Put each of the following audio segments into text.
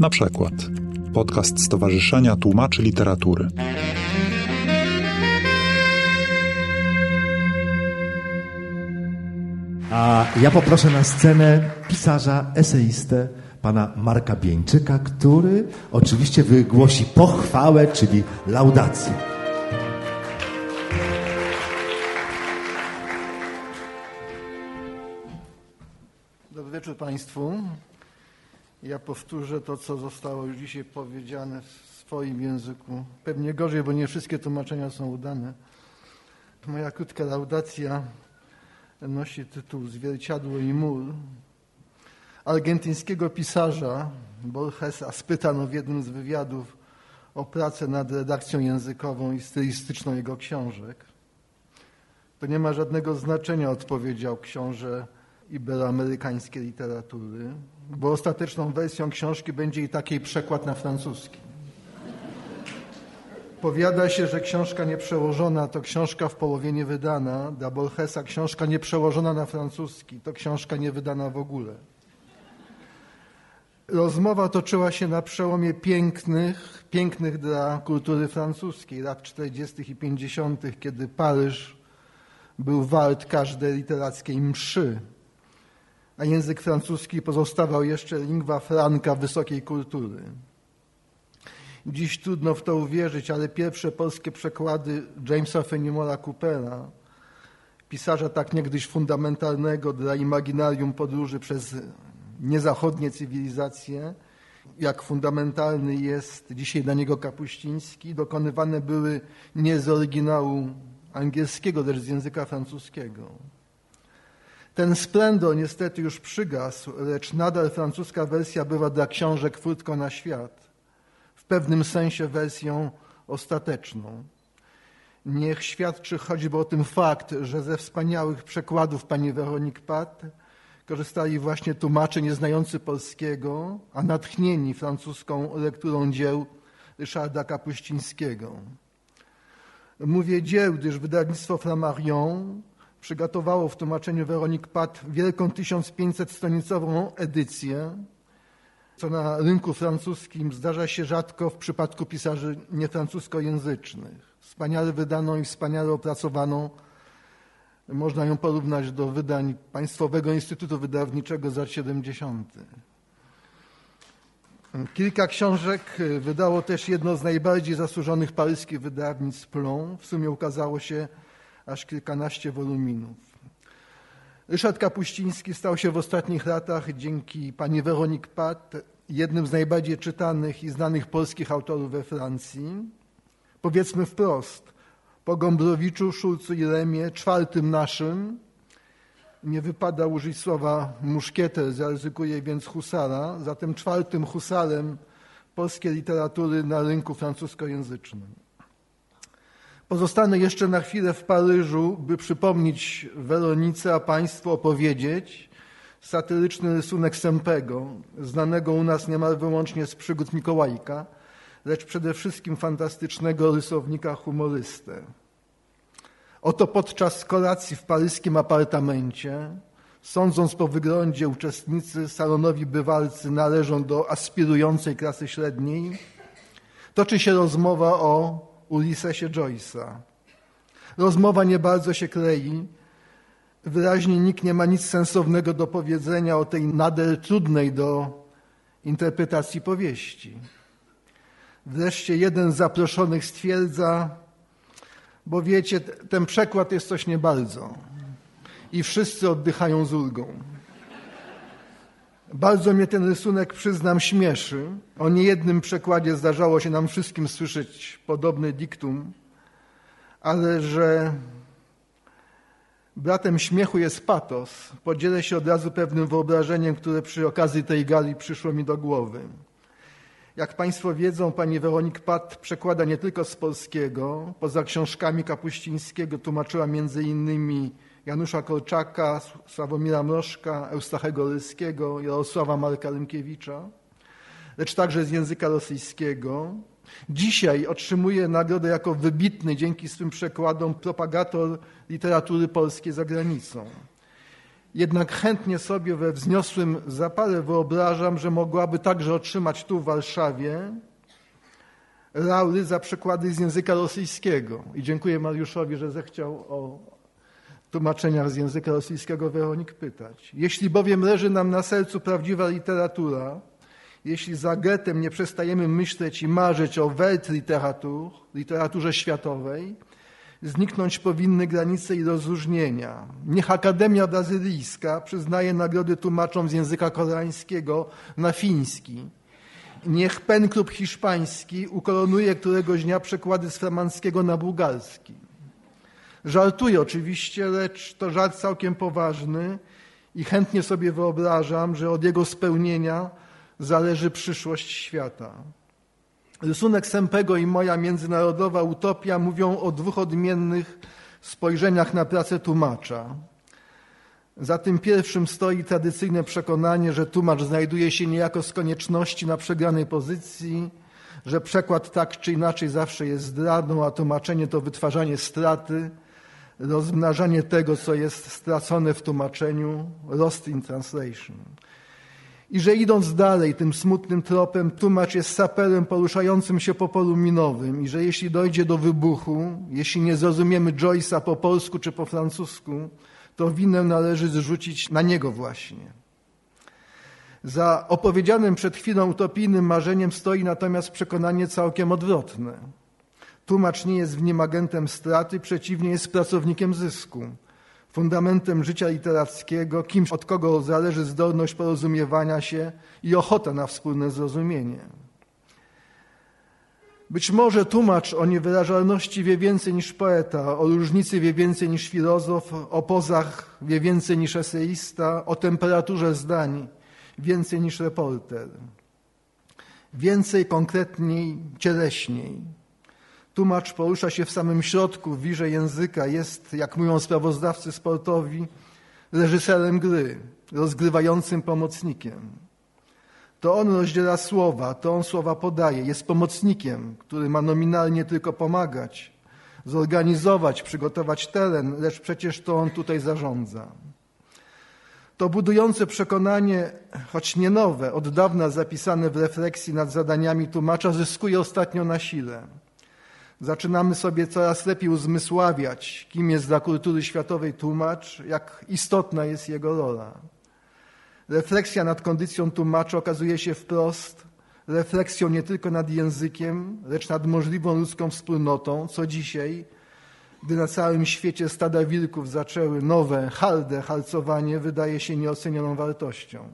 Na przykład podcast Stowarzyszenia Tłumaczy Literatury. A ja poproszę na scenę pisarza, eseistę, pana Marka Bieńczyka, który oczywiście wygłosi pochwałę, czyli laudację. Dobry wieczór Państwu. Ja powtórzę to, co zostało już dzisiaj powiedziane w swoim języku. Pewnie gorzej, bo nie wszystkie tłumaczenia są udane. Moja krótka laudacja nosi tytuł Zwierciadło i mur. Argentyńskiego pisarza Borgesa spytano w jednym z wywiadów o pracę nad redakcją językową i stylistyczną jego książek. To nie ma żadnego znaczenia, odpowiedział książę iberoamerykańskiej literatury, bo ostateczną wersją książki będzie i takiej przekład na francuski. Powiada się, że książka nieprzełożona to książka w połowie niewydana. Dla Borgesa książka nieprzełożona na francuski to książka niewydana w ogóle. Rozmowa toczyła się na przełomie pięknych, pięknych dla kultury francuskiej lat 40. i 50., kiedy Paryż był wart każdej literackiej mszy, a język francuski pozostawał jeszcze lingua franca wysokiej kultury. Dziś trudno w to uwierzyć, ale pierwsze polskie przekłady Jamesa Fenimora Coopera, pisarza tak niegdyś fundamentalnego dla imaginarium podróży przez niezachodnie cywilizacje, jak fundamentalny jest dzisiaj dla niego Kapuściński, dokonywane były nie z oryginału angielskiego, lecz z języka francuskiego. Ten splendor niestety już przygasł, lecz nadal francuska wersja bywa dla książek furtką na świat, w pewnym sensie wersją ostateczną. Niech świadczy choćby o tym fakt, że ze wspaniałych przekładów pani Weronik Pat korzystali właśnie tłumacze nieznający polskiego, a natchnieni francuską lekturą dzieł Ryszarda Kapuścińskiego. Mówię dzieł, gdyż wydawnictwo Flammarion przygotowało w tłumaczeniu Weronik Pat wielką 1500-stronicową edycję, co na rynku francuskim zdarza się rzadko w przypadku pisarzy niefrancuskojęzycznych. Wspaniale wydaną i wspaniale opracowaną. Można ją porównać do wydań Państwowego Instytutu Wydawniczego za 70. Kilka książek wydało też jedno z najbardziej zasłużonych paryskich wydawnictw Plon. W sumie ukazało się aż kilkanaście woluminów. Ryszard Kapuściński stał się w ostatnich latach dzięki pani Weronik Pat jednym z najbardziej czytanych i znanych polskich autorów we Francji. Powiedzmy wprost, po Gombrowiczu, Szulcu i Lemie, czwartym naszym, nie wypada użyć słowa muszkieter, zaryzykuję więc husara, zatem czwartym husarem polskiej literatury na rynku francuskojęzycznym. Pozostanę jeszcze na chwilę w Paryżu, by przypomnieć Weronice, a Państwu opowiedzieć satyryczny rysunek Sempego, znanego u nas niemal wyłącznie z przygód Mikołajka, lecz przede wszystkim fantastycznego rysownika humorystę. Oto podczas kolacji w paryskim apartamencie, sądząc po wyglądzie uczestnicy salonowi bywalcy należą do aspirującej klasy średniej, toczy się rozmowa o Ulyssesie Joyce'a. Rozmowa nie bardzo się klei. Wyraźnie nikt nie ma nic sensownego do powiedzenia o tej nader trudnej do interpretacji powieści. Wreszcie jeden z zaproszonych stwierdza, bo wiecie, ten przekład jest coś nie bardzo. I wszyscy oddychają z ulgą. Bardzo mnie ten rysunek, przyznam, śmieszy. O niejednym przekładzie zdarzało się nam wszystkim słyszeć podobny diktum, ale że bratem śmiechu jest patos, podzielę się od razu pewnym wyobrażeniem, które przy okazji tej gali przyszło mi do głowy. Jak Państwo wiedzą, pani Weronik Pat przekłada nie tylko z polskiego. Poza książkami Kapuścińskiego tłumaczyła między innymi Janusza Korczaka, Sławomira Mrożka, Eustachego Ryskiego, Jarosława Marka Rymkiewicza, lecz także z języka rosyjskiego. Dzisiaj otrzymuje nagrodę jako wybitny dzięki swym przekładom propagator literatury polskiej za granicą. Jednak chętnie sobie we wzniosłym zapale wyobrażam, że mogłaby także otrzymać tu w Warszawie laury za przekłady z języka rosyjskiego. I dziękuję Mariuszowi, że zechciał o tłumaczeniach z języka rosyjskiego Weronik pytać. Jeśli bowiem leży nam na sercu prawdziwa literatura, jeśli za Getem nie przestajemy myśleć i marzyć o Weltliteratur, literaturze światowej, zniknąć powinny granice i rozróżnienia. Niech Akademia Brazylijska przyznaje nagrody tłumaczom z języka koreańskiego na fiński. Niech Pen Klub Hiszpański ukoronuje któregoś dnia przekłady z flamandzkiego na bułgarski. Żartuję oczywiście, lecz to żart całkiem poważny i chętnie sobie wyobrażam, że od jego spełnienia zależy przyszłość świata. Rysunek Sempego i moja międzynarodowa utopia mówią o dwóch odmiennych spojrzeniach na pracę tłumacza. Za tym pierwszym stoi tradycyjne przekonanie, że tłumacz znajduje się niejako z konieczności na przegranej pozycji, że przekład tak czy inaczej zawsze jest zdradą, a tłumaczenie to wytwarzanie straty, rozmnażanie tego, co jest stracone w tłumaczeniu, lost in translation. I że idąc dalej tym smutnym tropem, tłumacz jest saperem poruszającym się po polu minowym i że jeśli dojdzie do wybuchu, jeśli nie zrozumiemy Joyce'a po polsku czy po francusku, to winę należy zrzucić na niego właśnie. Za opowiedzianym przed chwilą utopijnym marzeniem stoi natomiast przekonanie całkiem odwrotne. Tłumacz nie jest w nim agentem straty, przeciwnie jest pracownikiem zysku fundamentem życia literackiego, kimś, od kogo zależy zdolność porozumiewania się i ochota na wspólne zrozumienie. Być może tłumacz o niewyrażalności wie więcej niż poeta, o różnicy wie więcej niż filozof, o pozach wie więcej niż eseista, o temperaturze zdań więcej niż reporter. Więcej, konkretniej, cieleśniej. Tłumacz porusza się w samym środku, w wirze języka, jest, jak mówią sprawozdawcy sportowi, reżyserem gry, rozgrywającym pomocnikiem. To on rozdziela słowa, to on słowa podaje, jest pomocnikiem, który ma nominalnie tylko pomagać, zorganizować, przygotować teren, lecz przecież to on tutaj zarządza. To budujące przekonanie, choć nie nowe, od dawna zapisane w refleksji nad zadaniami tłumacza, zyskuje ostatnio na sile. Zaczynamy sobie coraz lepiej uzmysławiać, kim jest dla kultury światowej tłumacz, jak istotna jest jego rola. Refleksja nad kondycją tłumacza okazuje się wprost refleksją nie tylko nad językiem, lecz nad możliwą ludzką wspólnotą, co dzisiaj, gdy na całym świecie stada wilków zaczęły nowe, harde harcowanie, wydaje się nieocenioną wartością.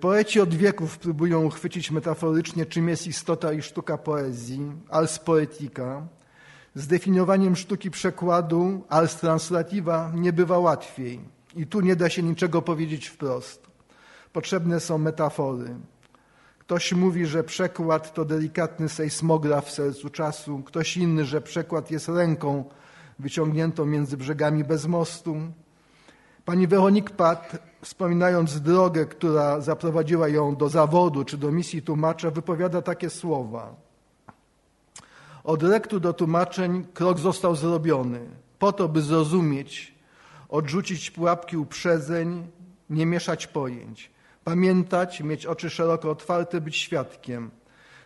Poeci od wieków próbują uchwycić metaforycznie, czym jest istota i sztuka poezji, als poetica. Z definiowaniem sztuki przekładu, als translativa, nie bywa łatwiej. I tu nie da się niczego powiedzieć wprost. Potrzebne są metafory. Ktoś mówi, że przekład to delikatny sejsmograf w sercu czasu, ktoś inny, że przekład jest ręką wyciągniętą między brzegami bez mostu. Pani Weronik Pat, wspominając drogę, która zaprowadziła ją do zawodu czy do misji tłumacza, wypowiada takie słowa. Od rektu do tłumaczeń krok został zrobiony, po to, by zrozumieć, odrzucić pułapki uprzedzeń, nie mieszać pojęć, pamiętać, mieć oczy szeroko otwarte, być świadkiem,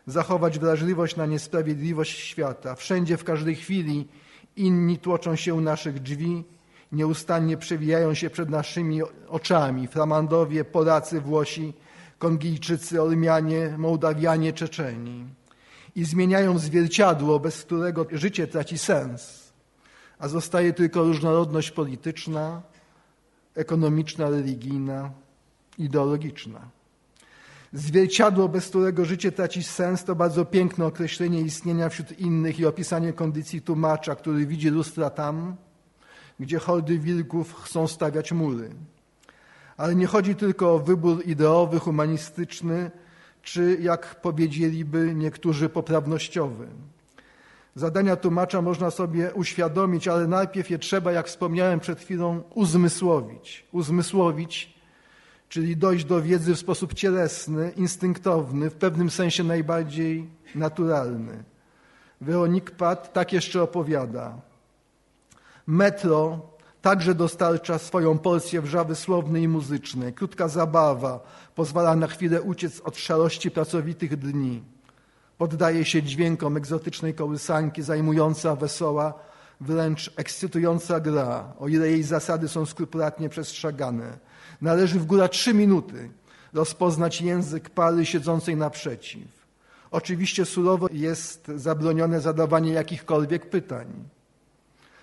zachować wrażliwość na niesprawiedliwość świata. Wszędzie, w każdej chwili inni tłoczą się u naszych drzwi, nieustannie przewijają się przed naszymi oczami. Flamandowie, Polacy, Włosi, Kongijczycy, Ormianie, Mołdawianie, Czeczeni. I zmieniają zwierciadło, bez którego życie traci sens, a zostaje tylko różnorodność polityczna, ekonomiczna, religijna, ideologiczna. Zwierciadło, bez którego życie traci sens, to bardzo piękne określenie istnienia wśród innych i opisanie kondycji tłumacza, który widzi lustra tam, gdzie hordy wilków chcą stawiać mury. Ale nie chodzi tylko o wybór ideowy, humanistyczny, czy jak powiedzieliby niektórzy poprawnościowy. Zadania tłumacza można sobie uświadomić, ale najpierw je trzeba, jak wspomniałem przed chwilą, uzmysłowić. Uzmysłowić, czyli dojść do wiedzy w sposób cielesny, instynktowny, w pewnym sensie najbardziej naturalny. Weronik Pat tak jeszcze opowiada. Metro także dostarcza swoją porcję wrzawy słownej i muzycznej. Krótka zabawa pozwala na chwilę uciec od szarości pracowitych dni. Poddaje się dźwiękom egzotycznej kołysanki, zajmująca, wesoła, wręcz ekscytująca gra, o ile jej zasady są skrupulatnie przestrzegane. Należy w góra trzy minuty rozpoznać język pary siedzącej naprzeciw. Oczywiście surowo jest zabronione zadawanie jakichkolwiek pytań.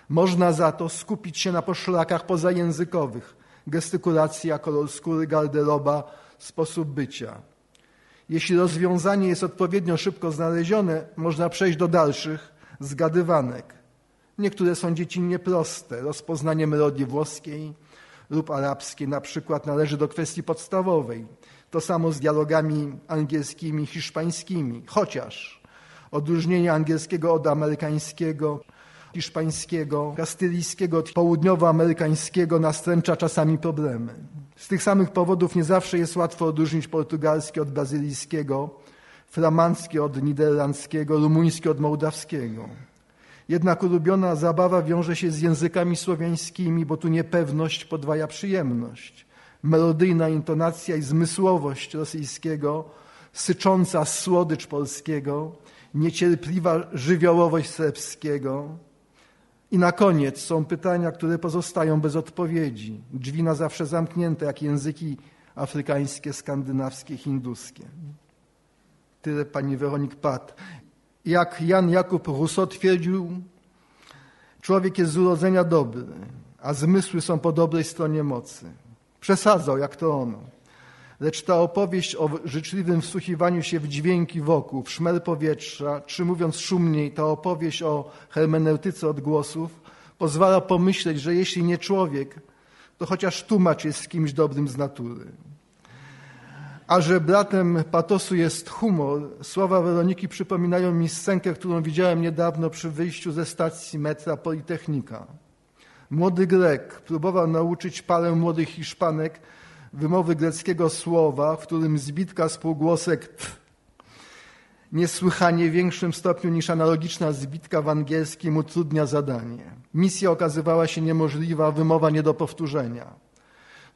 Można za to skupić się na poszlakach pozajęzykowych, gestykulacja, kolor skóry, garderoba, sposób bycia. Jeśli rozwiązanie jest odpowiednio szybko znalezione, można przejść do dalszych zgadywanek. Niektóre są dziecinnie proste. Rozpoznanie melodii włoskiej lub arabskiej na przykład należy do kwestii podstawowej. To samo z dialogami angielskimi, hiszpańskimi, chociaż odróżnienie angielskiego od amerykańskiego, hiszpańskiego, kastylijskiego południowoamerykańskiego nastręcza czasami problemy. Z tych samych powodów nie zawsze jest łatwo odróżnić portugalskie od brazylijskiego, flamandzkie od niderlandzkiego, rumuńskie od mołdawskiego. Jednak ulubiona zabawa wiąże się z językami słowiańskimi, bo tu niepewność podwaja przyjemność. Melodyjna intonacja i zmysłowość rosyjskiego, sycząca słodycz polskiego, niecierpliwa żywiołowość serbskiego. I na koniec są pytania, które pozostają bez odpowiedzi. Drzwi na zawsze zamknięte, jak języki afrykańskie, skandynawskie, hinduskie. Tyle pani Weronik Pat. Jak Jan Jakub Rousseau twierdził, człowiek jest z urodzenia dobry, a zmysły są po dobrej stronie mocy. Przesadzał, jak to ono. Lecz ta opowieść o życzliwym wsłuchiwaniu się w dźwięki wokół, w szmer powietrza, czy mówiąc szumniej, ta opowieść o hermeneutyce odgłosów pozwala pomyśleć, że jeśli nie człowiek, to chociaż tłumacz jest kimś dobrym z natury. A że bratem patosu jest humor, słowa Weroniki przypominają mi scenkę, którą widziałem niedawno przy wyjściu ze stacji metra Politechnika. Młody Grek próbował nauczyć parę młodych Hiszpanek wymowy greckiego słowa, w którym zbitka spółgłosek t niesłychanie większym stopniu niż analogiczna zbitka w angielskim utrudnia zadanie. Misja okazywała się niemożliwa, wymowa nie do powtórzenia.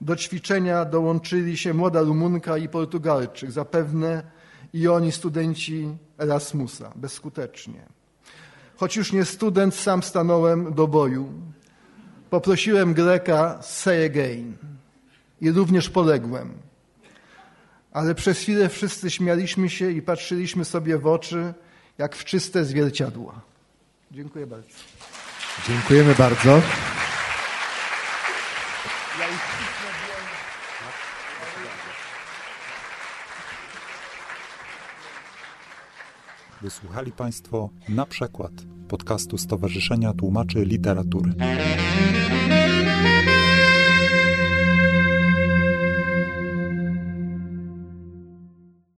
Do ćwiczenia dołączyli się młoda Rumunka i Portugalczyk, zapewne i oni studenci Erasmusa, bezskutecznie. Choć już nie student, sam stanąłem do boju. Poprosiłem Greka say again i również poległem. Ale przez chwilę wszyscy śmialiśmy się i patrzyliśmy sobie w oczy, jak w czyste zwierciadła. Dziękuję bardzo. Dziękujemy bardzo. Wysłuchali Państwo na przykład podcastu Stowarzyszenia Tłumaczy Literatury.